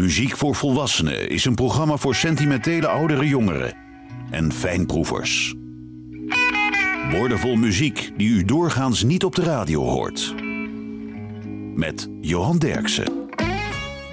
Muziek voor Volwassenen is een programma voor sentimentele oudere jongeren en fijnproevers. Woordenvol muziek die u doorgaans niet op de radio hoort. Met Johan Derksen.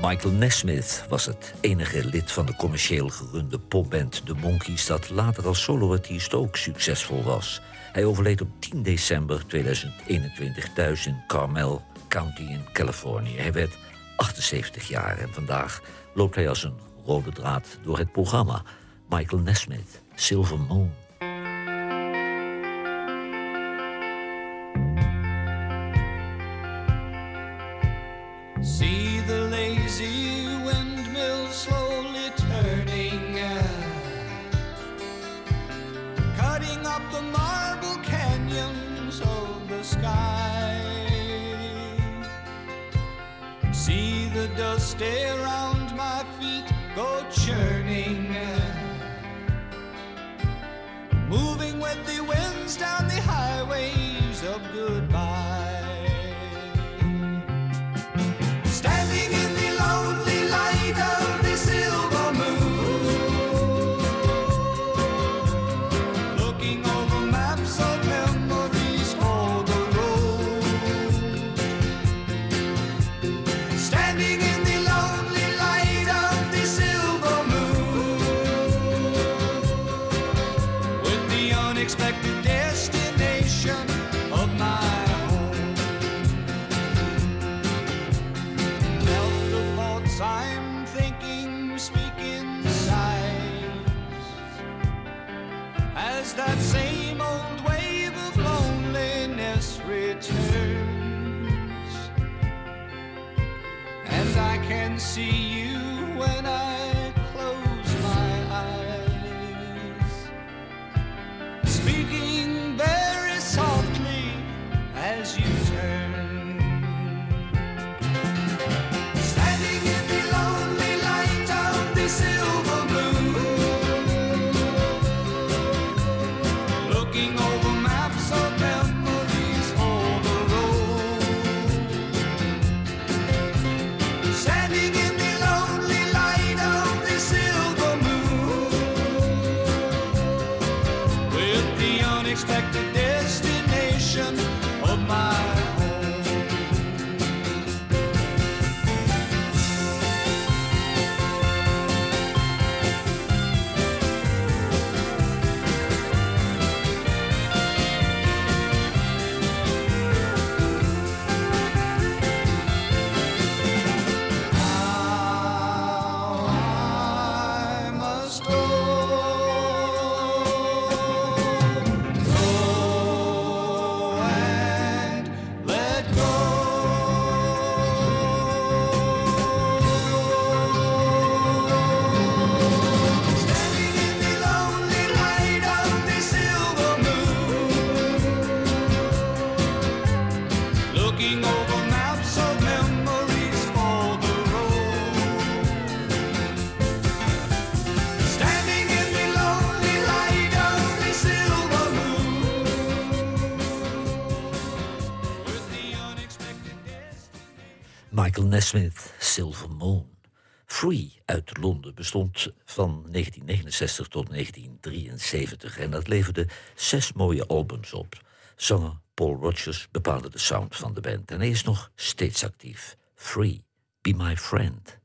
Michael Nesmith was het enige lid van de commercieel gerunde popband The Monkees dat later als soloartiest ook succesvol was. Hij overleed op 10 december 2021 thuis in Carmel County in Californië. Hij werd 78 jaar en vandaag loopt hij als een rode draad door het programma. Michael Nesmith, Silver Moon. Stay Michael Nesmith, Silver Moon. Free uit Londen bestond van 1969 tot 1973 en dat leverde zes mooie albums op. Zanger Paul Rogers bepaalde de sound van de band en hij is nog steeds actief. Free, Be My Friend.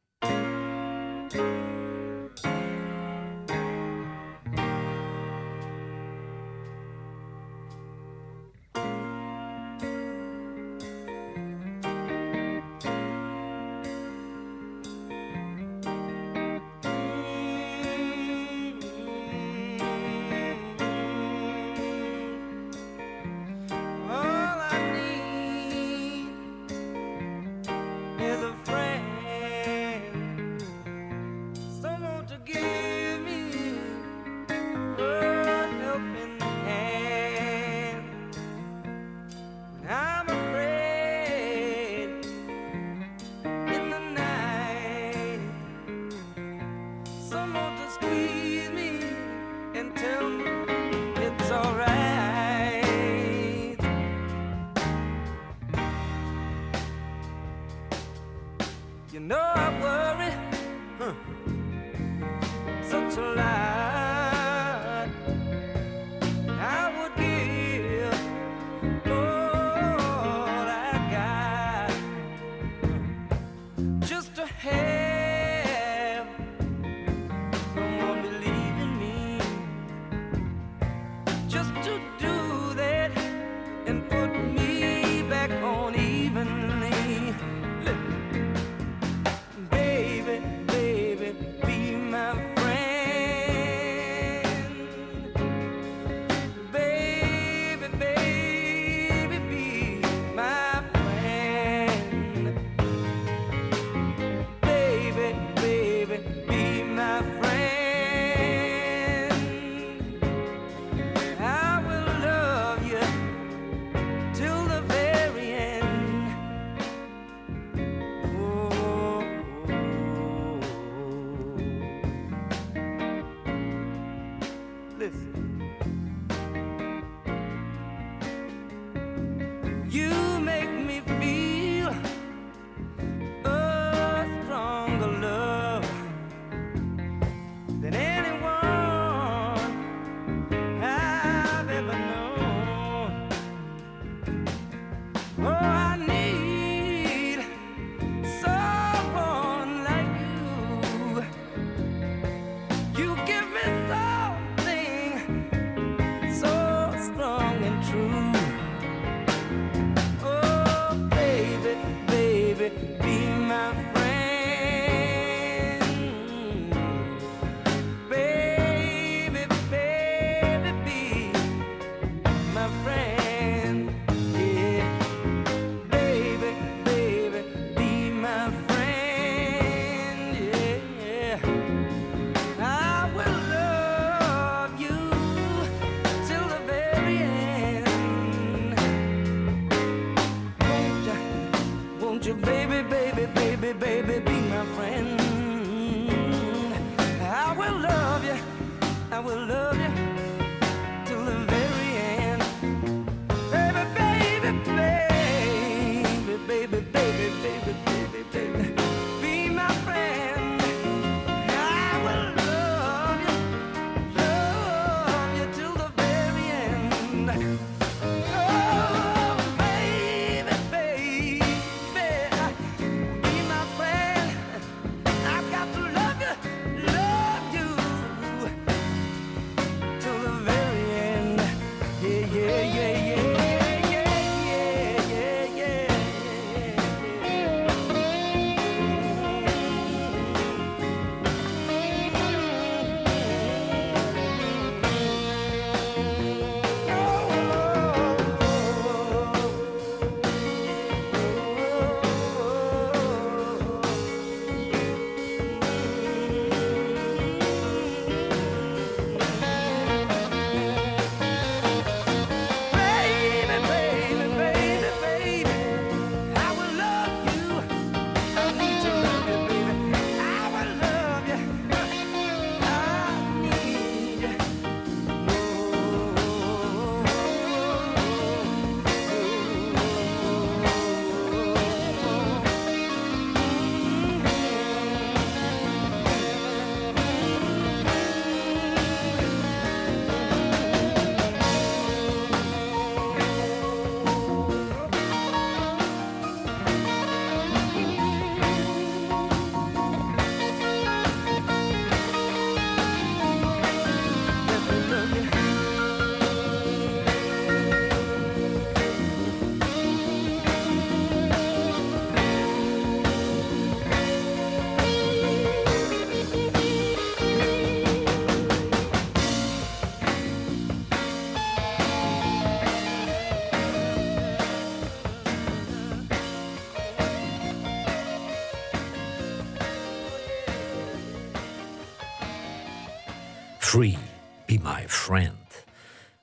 Free, Be My Friend.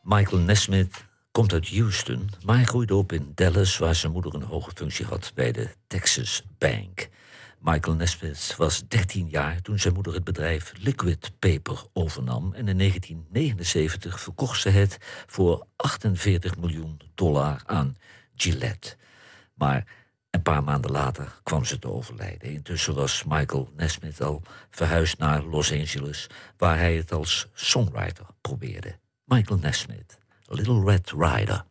Michael Nesmith komt uit Houston, maar hij groeide op in Dallas, waar zijn moeder een hoge functie had bij de Texas Bank. Michael Nesmith was 13 jaar toen zijn moeder het bedrijf Liquid Paper overnam. En in 1979 verkocht ze het voor 48 miljoen dollar aan Gillette. Maar een paar maanden later kwam ze te overlijden. Intussen was Michael Nesmith al verhuisd naar Los Angeles, waar hij het als songwriter probeerde. Michael Nesmith, Little Red Rider.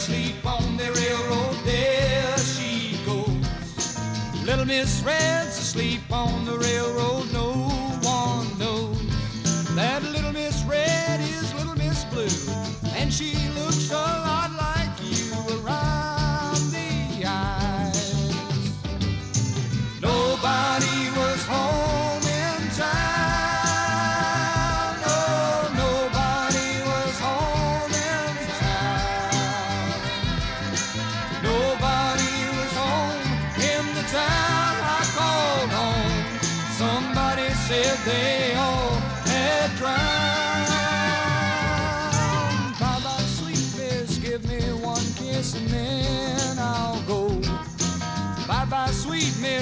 asleep on the railroad. There she goes. Little Miss Red's asleep on the railroad. No one knows that Little Miss Red is Little Miss Blue, and she looks alike.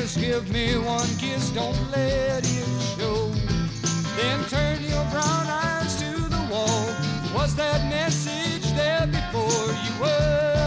Just give me one kiss, don't let it show. Then turn your brown eyes to the wall. Was that message there before you were?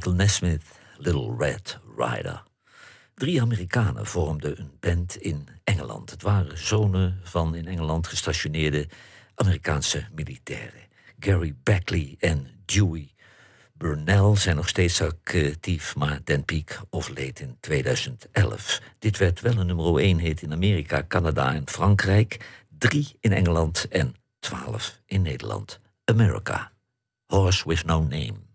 Little Nesmith, Little Red Rider. Drie Amerikanen vormden een band in Engeland. Het waren zonen van in Engeland gestationeerde Amerikaanse militairen. Gary Beckley en Dewey Burnell zijn nog steeds actief, maar Den Peak overleed in 2011. Dit werd wel een nummer 1 hit in Amerika, Canada en Frankrijk, drie in Engeland en 12 in Nederland. America, Horse with No Name.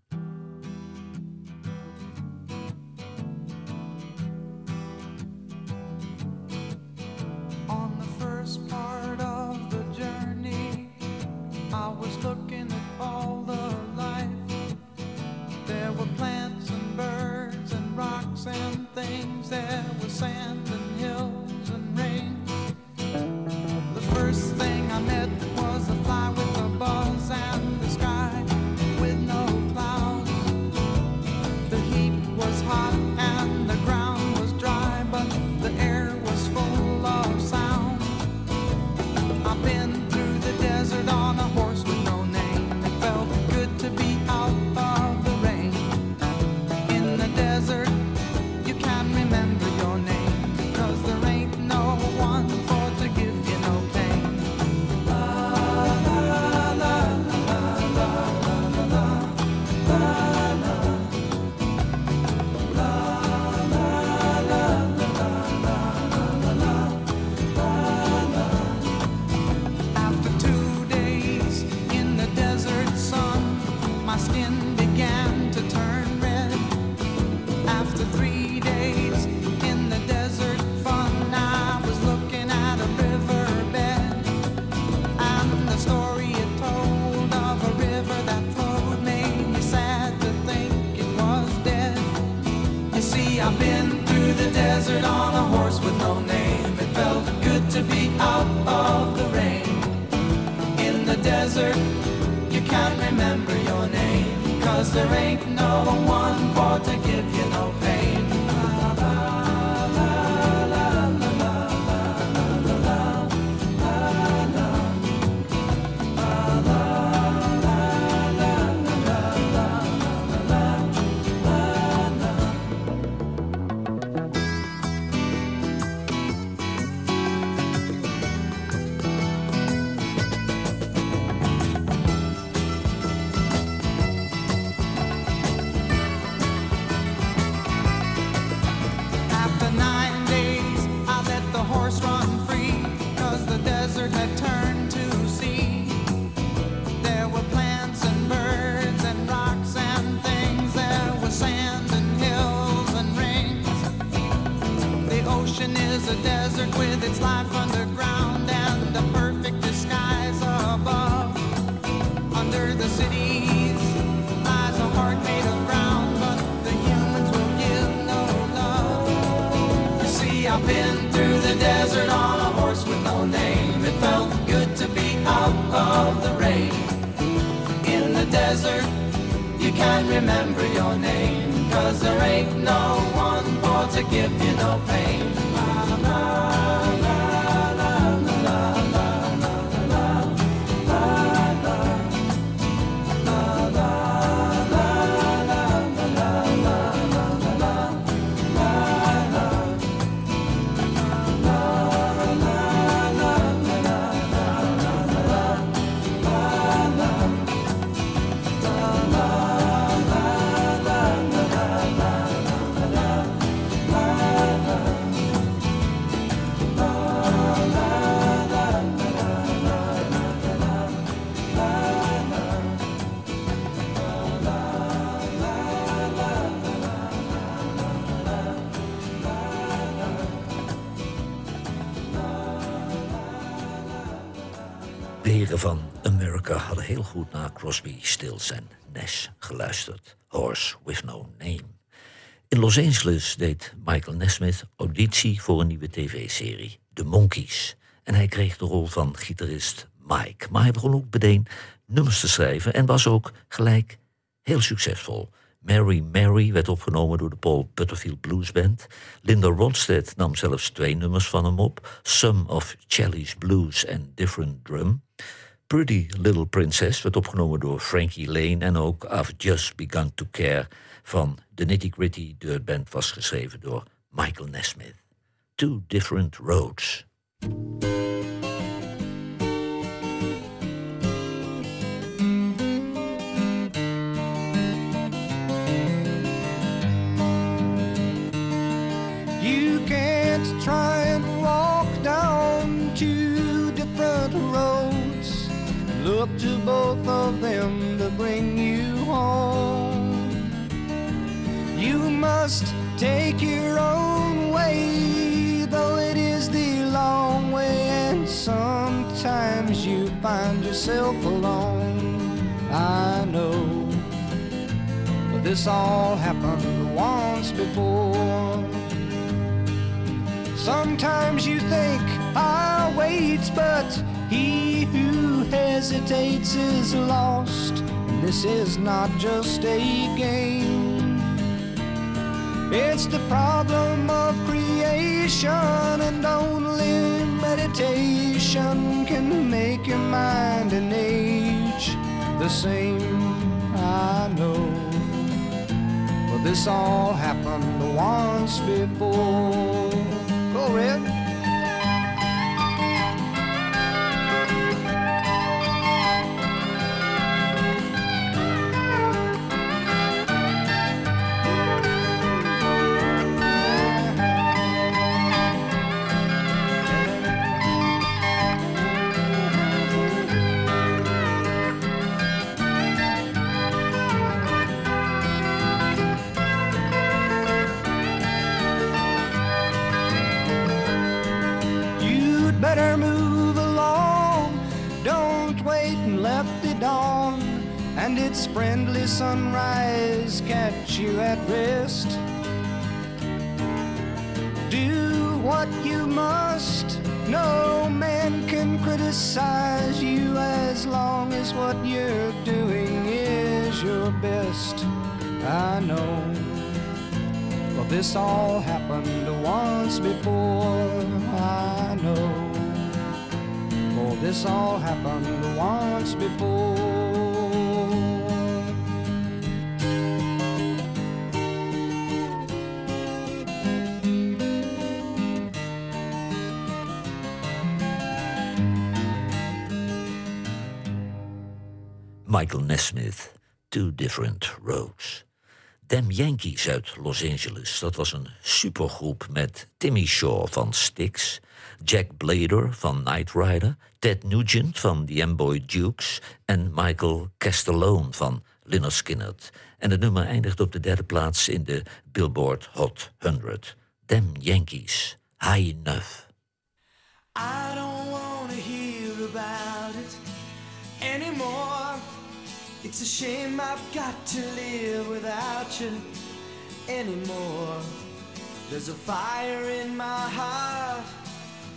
Van America hadden heel goed naar Crosby, Stills en Nash geluisterd. Horse with no name. In Los Angeles deed Michael Nesmith auditie voor een nieuwe tv-serie, The Monkees. En hij kreeg de rol van gitarist Mike. Maar hij begon ook meteen nummers te schrijven en was ook gelijk heel succesvol. Mary Mary werd opgenomen door de Paul Butterfield Blues Band. Linda Ronstadt nam zelfs twee nummers van hem op: Some of Chelly's Blues en Different Drum. Pretty Little Princess werd opgenomen door Frankie Lane en ook I've Just Begun to Care van de Nitty Gritty Dirt Band was geschreven door Michael Nesmith. Two Different Roads. Look to both of them to bring you home. You must take your own way, though it is the long way, and sometimes you find yourself alone. I know. But this all happened once before. Sometimes you think I'll wait, but he who hesitates is lost. This is not just a game. It's the problem of creation, and only meditation can make your mind and age the same. I know. Well, this all happened once before. Go, Red. Friendly sunrise catch you at rest. Do what you must. No man can criticize you as long as what you're doing is your best. I know. Well, this all happened once before, I know. Well, this all happened once before. Michael Nesmith, Two Different Roads. Dem Yankees uit Los Angeles, dat was een supergroep met Timmy Shaw van Styx, Jack Blader van Knight Rider, Ted Nugent van The Amboy Dukes en Michael Castellone van Lynyrd Skynyrd. En het nummer eindigt op de derde plaats in de Billboard Hot 100. Them Yankees, High Enough. I don't hear It's a shame I've got to live without you anymore. There's a fire in my heart,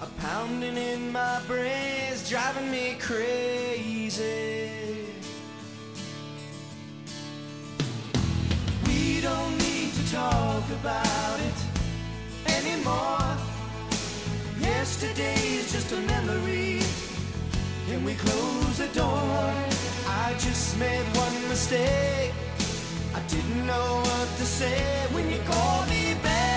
a pounding in my brains, driving me crazy. We don't need to talk about it anymore. Yesterday's just a memory. Can we close the door? I just made one mistake. I didn't know what to say when you called me back.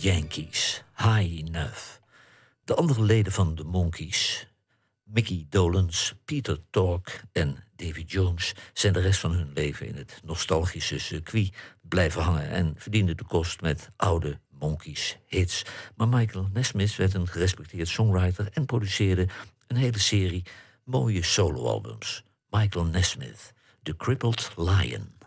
Yankees, High Enough. De andere leden van de Monkees, Mickey Dolans, Peter Tork en Davy Jones, zijn de rest van hun leven in het nostalgische circuit blijven hangen en verdienden de kost met oude Monkeys hits. Maar Michael Nesmith werd een gerespecteerd songwriter en produceerde een hele serie mooie soloalbums. Michael Nesmith, The Crippled Lion.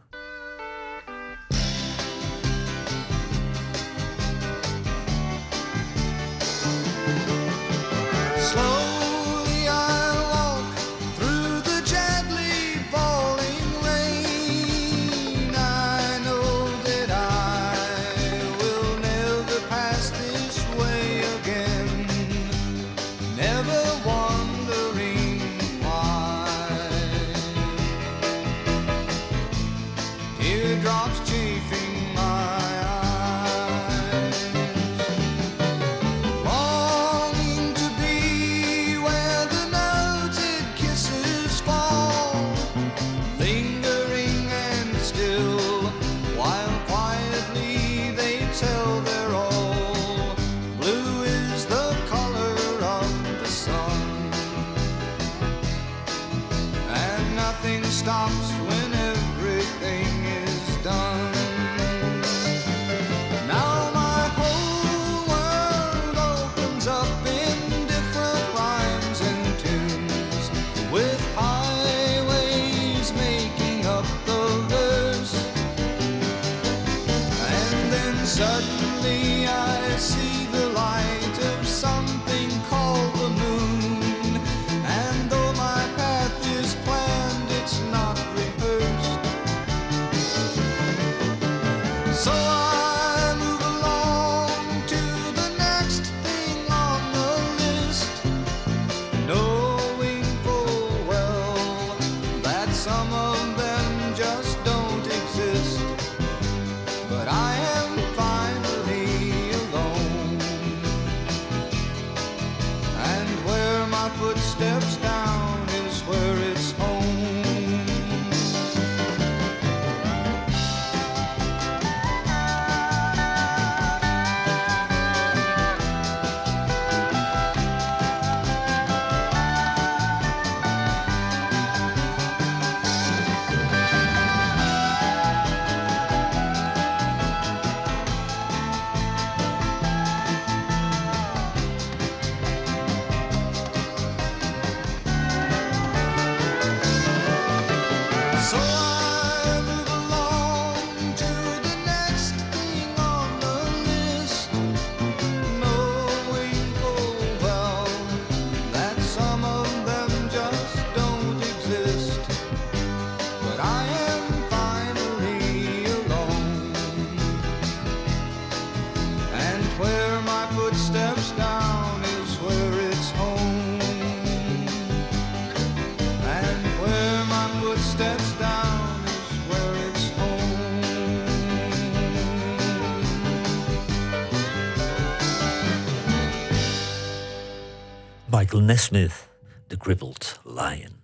Michael Nesmith, The Crippled Lion.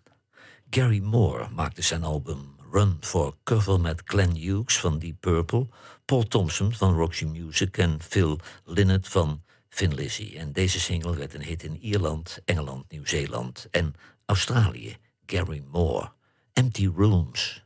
Gary Moore maakte zijn album Run for Cover met Glenn Hughes van Deep Purple, Paul Thompson van Roxy Music en Phil Lynott van Thin Lizzy. En deze single werd een hit in Ierland, Engeland, Nieuw-Zeeland en Australië. Gary Moore, Empty Rooms.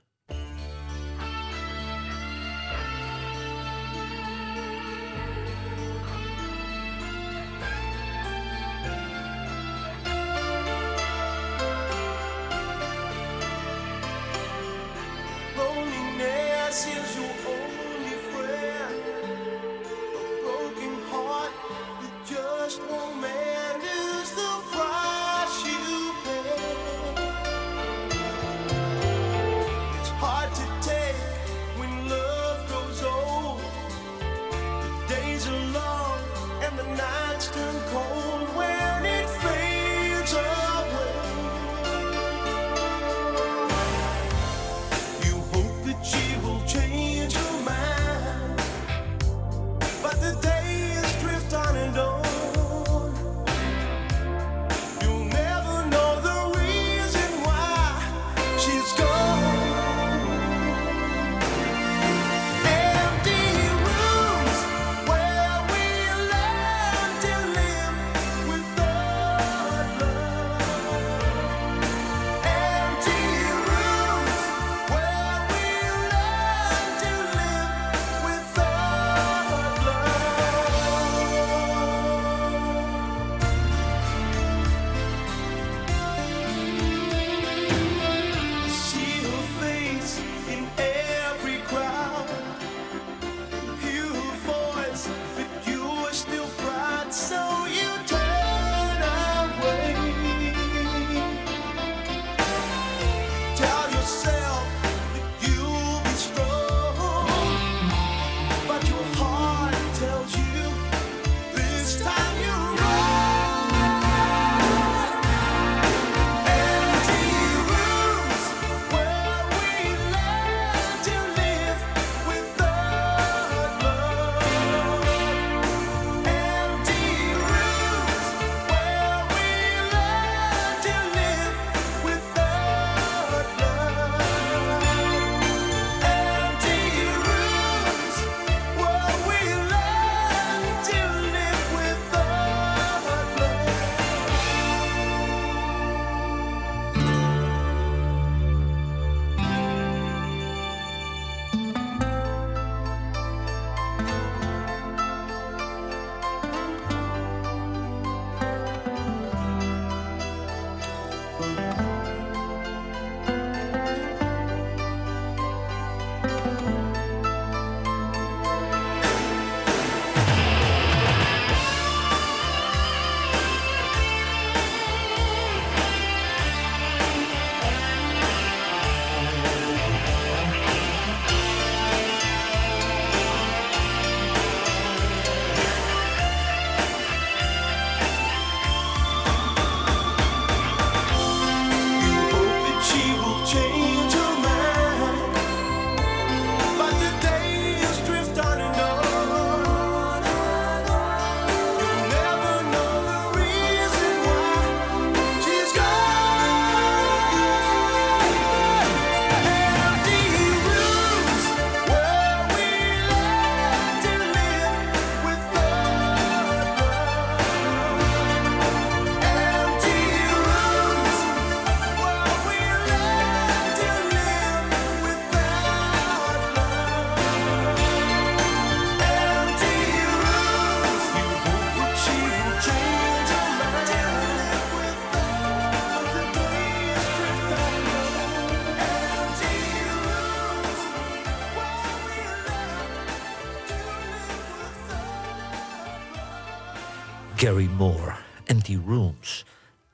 Gary Moore, Empty Rooms.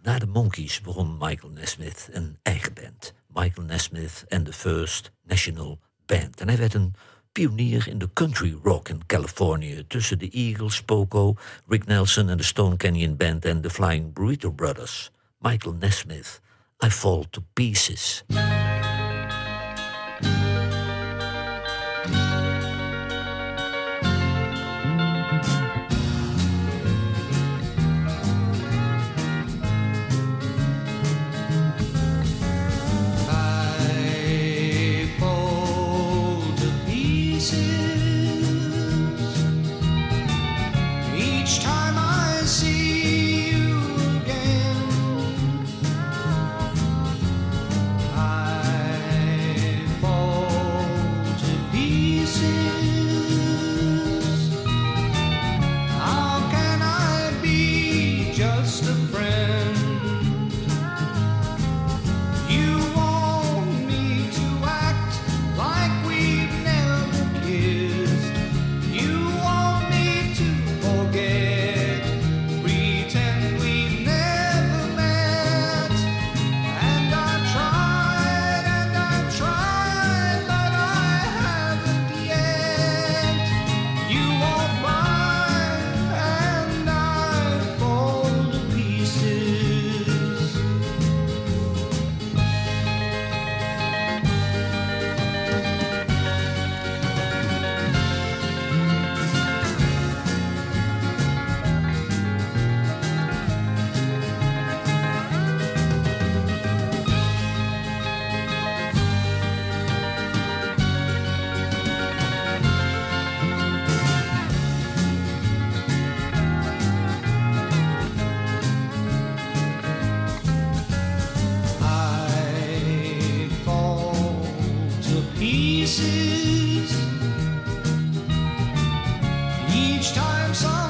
Na de Monkeys begon Michael Nesmith een eigen band. Michael Nesmith en de First National Band. En hij werd een pionier in de country rock in Californië. Tussen de Eagles, Poco, Rick Nelson en de Stone Canyon Band en de Flying Burrito Brothers. Michael Nesmith, I Fall to Pieces. each time some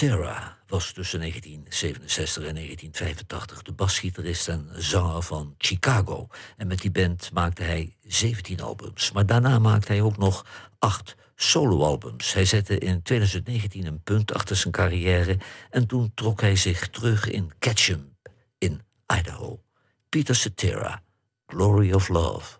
Terra was tussen 1967 en 1985 de basgitarist en zanger van Chicago. En met die band maakte hij 17 albums. Maar daarna maakte hij ook nog acht soloalbums. Hij zette in 2019 een punt achter zijn carrière en toen trok hij zich terug in Ketchum in Idaho. Peter Cetera, Glory of Love.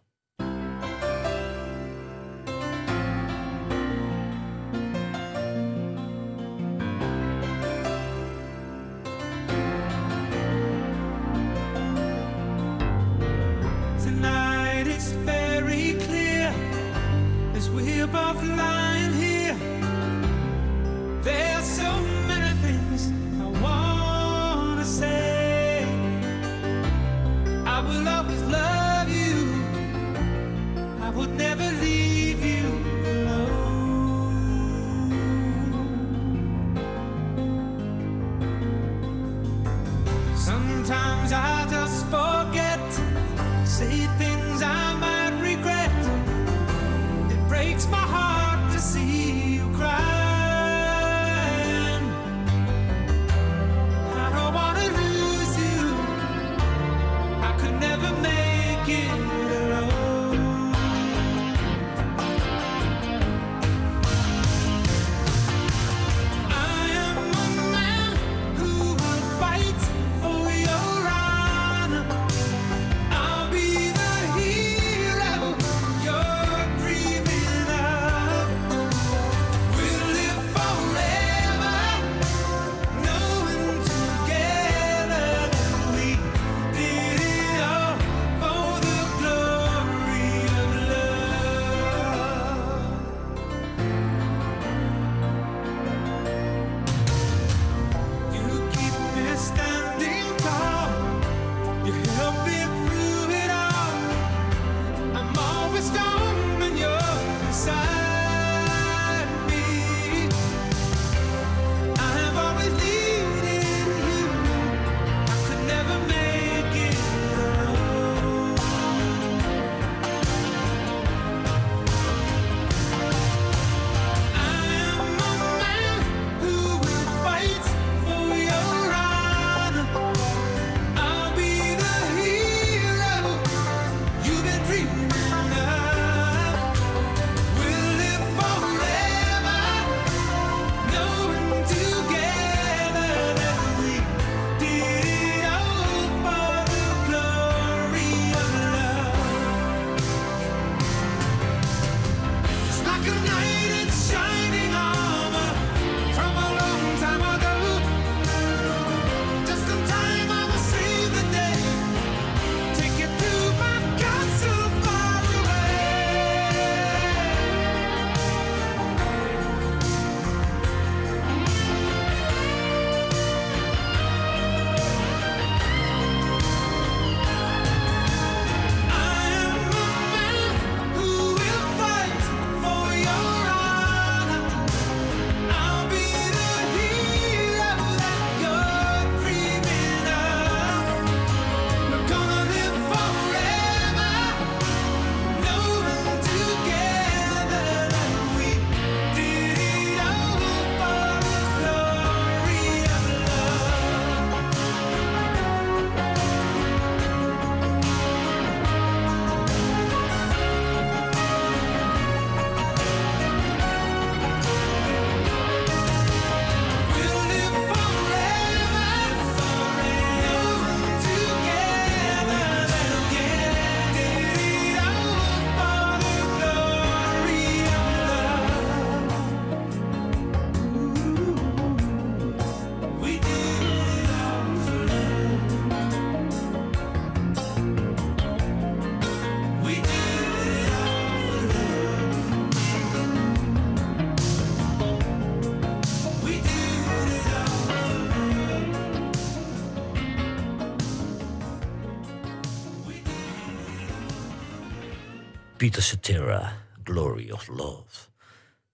Peter Cetera, Glory of Love.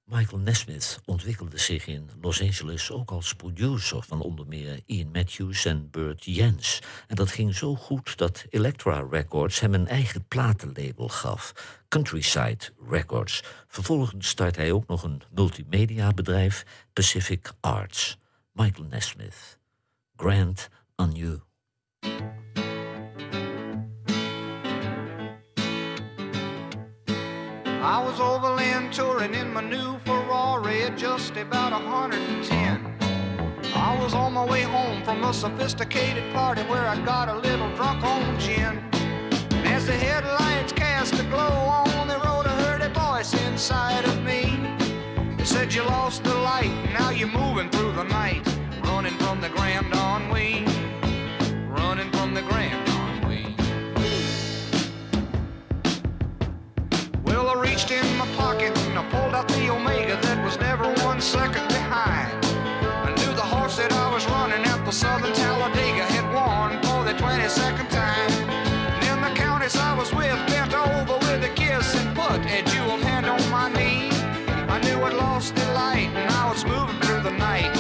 Michael Nesmith ontwikkelde zich in Los Angeles ook als producer van onder meer Ian Matthews en Burt Jens. En dat ging zo goed dat Elektra Records hem een eigen platenlabel gaf, Countryside Records. Vervolgens start hij ook nog een multimediabedrijf, Pacific Arts. Michael Nesmith, Grant on You. I was overland touring in my new Ferrari at just about 110. I was on my way home from a sophisticated party where I got a little drunk on gin. And as the headlights cast a glow on the road, I heard a voice inside of me. It said you lost the light, now you're moving through the night, running from the Grand Ennui, running from the Grand Well, I reached in my pocket and I pulled out the Omega that was never one second behind. I knew the horse that I was running at the Southern Talladega had won for the 22nd time. And then the countess I was with bent over with a kiss and put a jeweled hand on my knee. I knew I'd lost the light and I was moving through the night,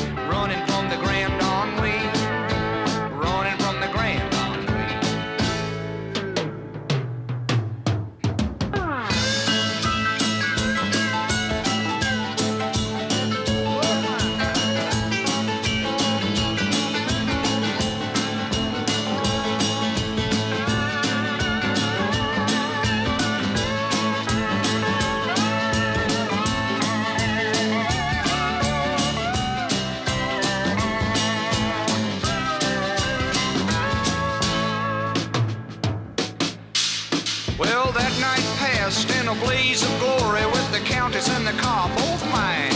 Well, that night passed in a blaze of glory with the Countess and the car both mine.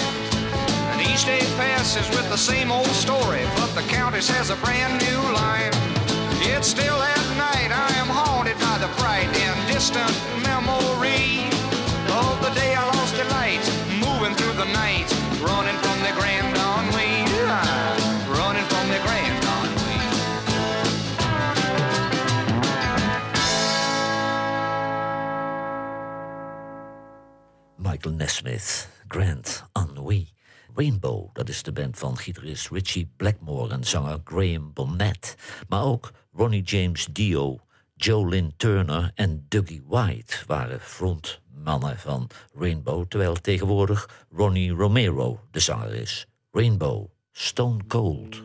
And each day passes with the same old story, but the Countess has a brand new line. Yet still at night I am haunted by the bright and distant memory of the day I lost the light, moving through the night, running from the Grand Nesmith, Grant Ennui. Rainbow, dat is de band van gitarist Richie Blackmore en zanger Graham Bonnet. Maar ook Ronnie James Dio, Joe Lynn Turner en Dougie White waren frontmannen van Rainbow, terwijl tegenwoordig Ronnie Romero de zanger is. Rainbow, Stone Cold.